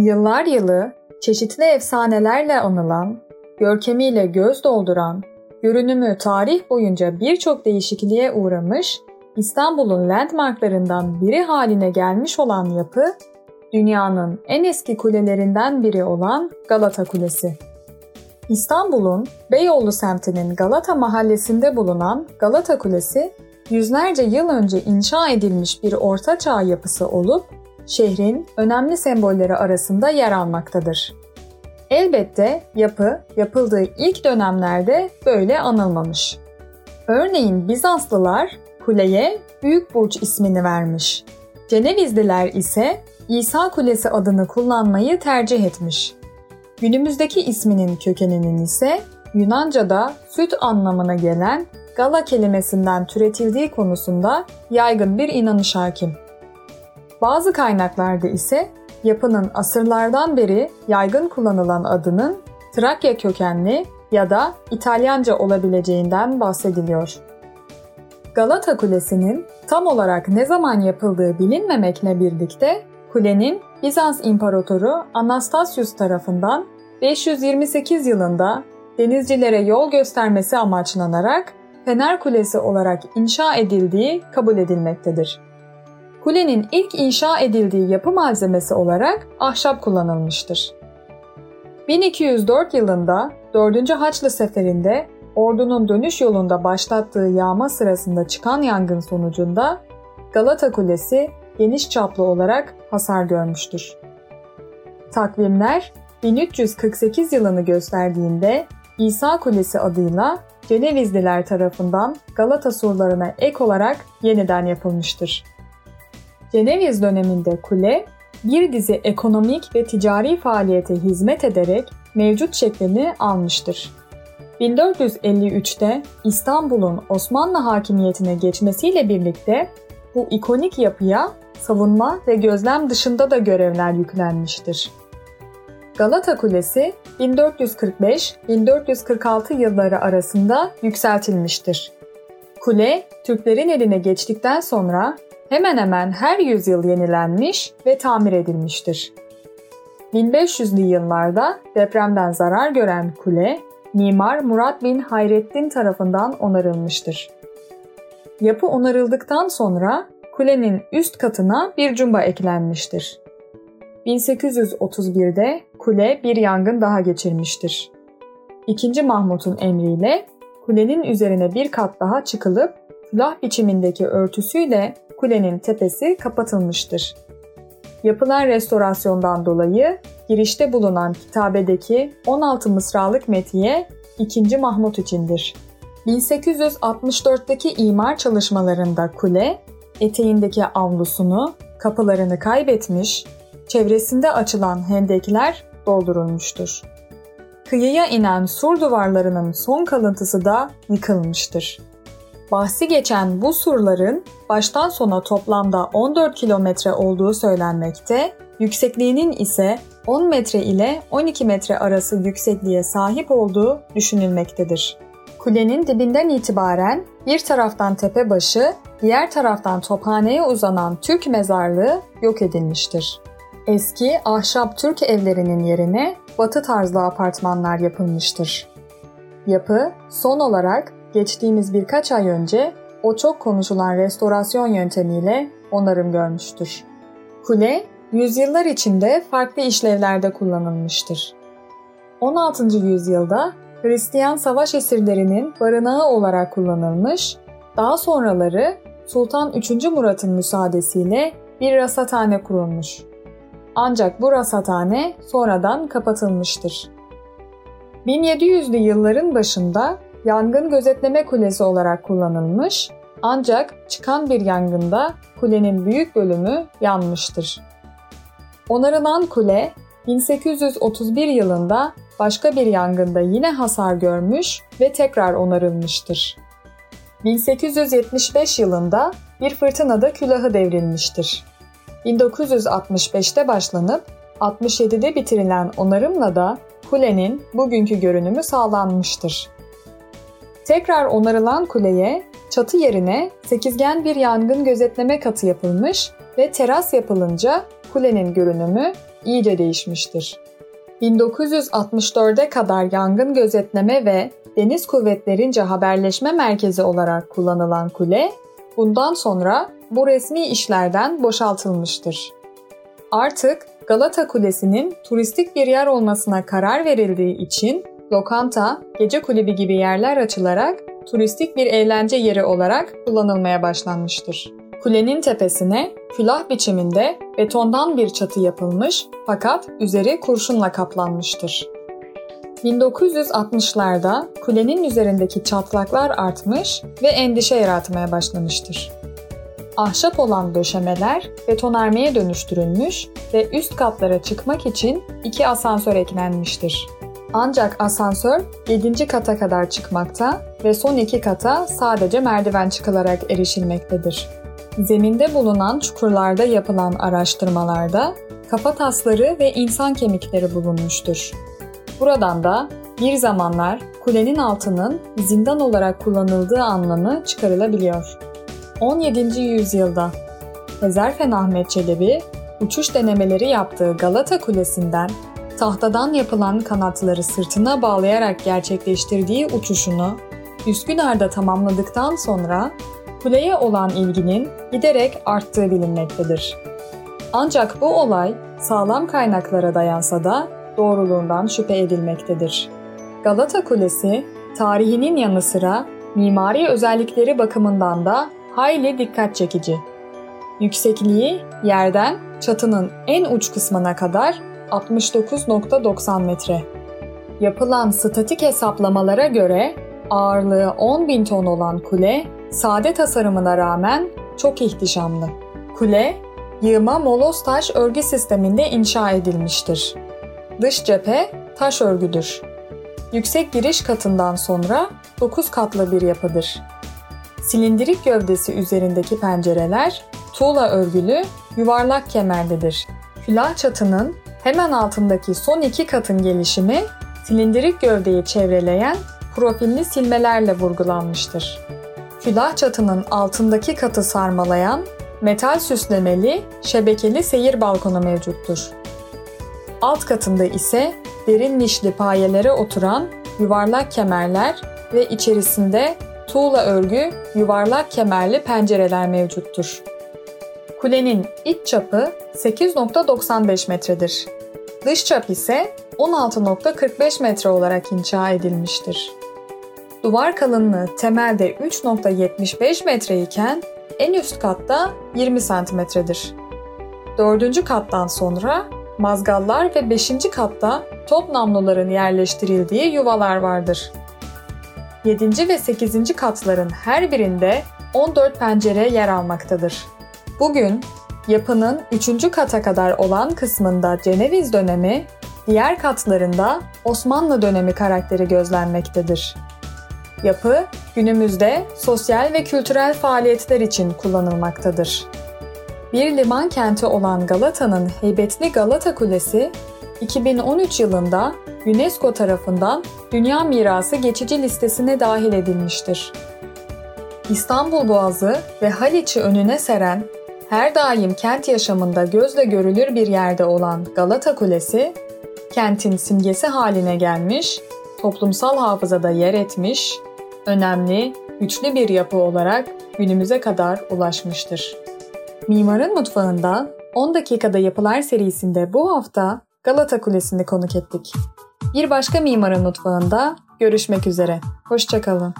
Yıllar yılı çeşitli efsanelerle anılan, görkemiyle göz dolduran, görünümü tarih boyunca birçok değişikliğe uğramış, İstanbul'un landmarklarından biri haline gelmiş olan yapı, dünyanın en eski kulelerinden biri olan Galata Kulesi. İstanbul'un Beyoğlu semtinin Galata mahallesinde bulunan Galata Kulesi, yüzlerce yıl önce inşa edilmiş bir ortaçağ yapısı olup şehrin önemli sembolleri arasında yer almaktadır. Elbette yapı yapıldığı ilk dönemlerde böyle anılmamış. Örneğin Bizanslılar kuleye Büyük Burç ismini vermiş. Cenevizliler ise İsa Kulesi adını kullanmayı tercih etmiş. Günümüzdeki isminin kökeninin ise Yunanca'da süt anlamına gelen gala kelimesinden türetildiği konusunda yaygın bir inanış hakim. Bazı kaynaklarda ise yapının asırlardan beri yaygın kullanılan adının Trakya kökenli ya da İtalyanca olabileceğinden bahsediliyor. Galata Kulesi'nin tam olarak ne zaman yapıldığı bilinmemekle birlikte kulenin Bizans İmparatoru Anastasius tarafından 528 yılında denizcilere yol göstermesi amaçlanarak Fener Kulesi olarak inşa edildiği kabul edilmektedir. Kulenin ilk inşa edildiği yapı malzemesi olarak ahşap kullanılmıştır. 1204 yılında 4. Haçlı Seferi'nde ordunun dönüş yolunda başlattığı yağma sırasında çıkan yangın sonucunda Galata Kulesi geniş çaplı olarak hasar görmüştür. Takvimler 1348 yılını gösterdiğinde İsa Kulesi adıyla Cenevizliler tarafından Galata surlarına ek olarak yeniden yapılmıştır. Ceneviz döneminde kule bir dizi ekonomik ve ticari faaliyete hizmet ederek mevcut şeklini almıştır. 1453'te İstanbul'un Osmanlı hakimiyetine geçmesiyle birlikte bu ikonik yapıya savunma ve gözlem dışında da görevler yüklenmiştir. Galata Kulesi 1445-1446 yılları arasında yükseltilmiştir. Kule, Türklerin eline geçtikten sonra hemen hemen her yüzyıl yenilenmiş ve tamir edilmiştir. 1500'lü yıllarda depremden zarar gören kule, Mimar Murat bin Hayrettin tarafından onarılmıştır. Yapı onarıldıktan sonra kulenin üst katına bir cumba eklenmiştir. 1831'de kule bir yangın daha geçirmiştir. İkinci Mahmut'un emriyle kulenin üzerine bir kat daha çıkılıp külah biçimindeki örtüsüyle kulenin tepesi kapatılmıştır. Yapılan restorasyondan dolayı girişte bulunan kitabedeki 16 mısralık metiye 2. Mahmut içindir. 1864'teki imar çalışmalarında kule, eteğindeki avlusunu, kapılarını kaybetmiş, çevresinde açılan hendekler doldurulmuştur. Kıyıya inen sur duvarlarının son kalıntısı da yıkılmıştır. Bahsi geçen bu surların baştan sona toplamda 14 kilometre olduğu söylenmekte, yüksekliğinin ise 10 metre ile 12 metre arası yüksekliğe sahip olduğu düşünülmektedir. Kulenin dibinden itibaren bir taraftan tepe başı, diğer taraftan tophaneye uzanan Türk mezarlığı yok edilmiştir. Eski ahşap Türk evlerinin yerine batı tarzlı apartmanlar yapılmıştır. Yapı son olarak geçtiğimiz birkaç ay önce o çok konuşulan restorasyon yöntemiyle onarım görmüştür. Kule, yüzyıllar içinde farklı işlevlerde kullanılmıştır. 16. yüzyılda Hristiyan savaş esirlerinin barınağı olarak kullanılmış, daha sonraları Sultan 3. Murat'ın müsaadesiyle bir rasathane kurulmuş. Ancak bu rasathane sonradan kapatılmıştır. 1700'lü yılların başında yangın gözetleme kulesi olarak kullanılmış ancak çıkan bir yangında kulenin büyük bölümü yanmıştır. Onarılan kule 1831 yılında başka bir yangında yine hasar görmüş ve tekrar onarılmıştır. 1875 yılında bir fırtınada külahı devrilmiştir. 1965'te başlanıp 67'de bitirilen onarımla da kulenin bugünkü görünümü sağlanmıştır. Tekrar onarılan kuleye çatı yerine sekizgen bir yangın gözetleme katı yapılmış ve teras yapılınca kulenin görünümü iyice değişmiştir. 1964'e kadar yangın gözetleme ve deniz kuvvetlerince haberleşme merkezi olarak kullanılan kule, bundan sonra bu resmi işlerden boşaltılmıştır. Artık Galata Kulesi'nin turistik bir yer olmasına karar verildiği için lokanta, gece kulübü gibi yerler açılarak turistik bir eğlence yeri olarak kullanılmaya başlanmıştır. Kulenin tepesine külah biçiminde betondan bir çatı yapılmış fakat üzeri kurşunla kaplanmıştır. 1960'larda kulenin üzerindeki çatlaklar artmış ve endişe yaratmaya başlamıştır. Ahşap olan döşemeler betonarmeye dönüştürülmüş ve üst katlara çıkmak için iki asansör eklenmiştir. Ancak asansör 7. kata kadar çıkmakta ve son iki kata sadece merdiven çıkılarak erişilmektedir. Zeminde bulunan çukurlarda yapılan araştırmalarda kafa tasları ve insan kemikleri bulunmuştur. Buradan da bir zamanlar kulenin altının zindan olarak kullanıldığı anlamı çıkarılabiliyor. 17. yüzyılda Hezarfen Ahmet Çelebi uçuş denemeleri yaptığı Galata Kulesi'nden tahtadan yapılan kanatları sırtına bağlayarak gerçekleştirdiği uçuşunu Üsküdar'da tamamladıktan sonra kuleye olan ilginin giderek arttığı bilinmektedir. Ancak bu olay sağlam kaynaklara dayansa da doğruluğundan şüphe edilmektedir. Galata Kulesi, tarihinin yanı sıra mimari özellikleri bakımından da hayli dikkat çekici. Yüksekliği yerden çatının en uç kısmına kadar 69.90 metre. Yapılan statik hesaplamalara göre ağırlığı 10.000 ton olan kule, sade tasarımına rağmen çok ihtişamlı. Kule, yığma moloz taş örgü sisteminde inşa edilmiştir. Dış cephe taş örgüdür. Yüksek giriş katından sonra 9 katlı bir yapıdır. Silindirik gövdesi üzerindeki pencereler tuğla örgülü yuvarlak kemerlidir. Külah çatının hemen altındaki son iki katın gelişimi silindirik gövdeyi çevreleyen profilli silmelerle vurgulanmıştır. Külah çatının altındaki katı sarmalayan metal süslemeli, şebekeli seyir balkonu mevcuttur. Alt katında ise derin nişli payelere oturan yuvarlak kemerler ve içerisinde tuğla örgü yuvarlak kemerli pencereler mevcuttur. Kulenin iç çapı 8.95 metredir. Dış çap ise 16.45 metre olarak inşa edilmiştir. Duvar kalınlığı temelde 3.75 metre iken en üst katta 20 santimetredir. Dördüncü kattan sonra mazgallar ve beşinci katta top namluların yerleştirildiği yuvalar vardır. 7. ve 8. katların her birinde 14 pencere yer almaktadır. Bugün yapının 3. kata kadar olan kısmında Ceneviz dönemi, diğer katlarında Osmanlı dönemi karakteri gözlenmektedir. Yapı günümüzde sosyal ve kültürel faaliyetler için kullanılmaktadır. Bir liman kenti olan Galata'nın heybetli Galata Kulesi, 2013 yılında UNESCO tarafından Dünya Mirası geçici listesine dahil edilmiştir. İstanbul Boğazı ve Haliç'i önüne seren, her daim kent yaşamında gözle görülür bir yerde olan Galata Kulesi, kentin simgesi haline gelmiş, toplumsal hafızada yer etmiş, önemli, güçlü bir yapı olarak günümüze kadar ulaşmıştır. Mimarın Mutfağında 10 dakikada yapılar serisinde bu hafta Galata Kulesi'ni konuk ettik. Bir başka Mimarın Mutfağında görüşmek üzere. Hoşçakalın.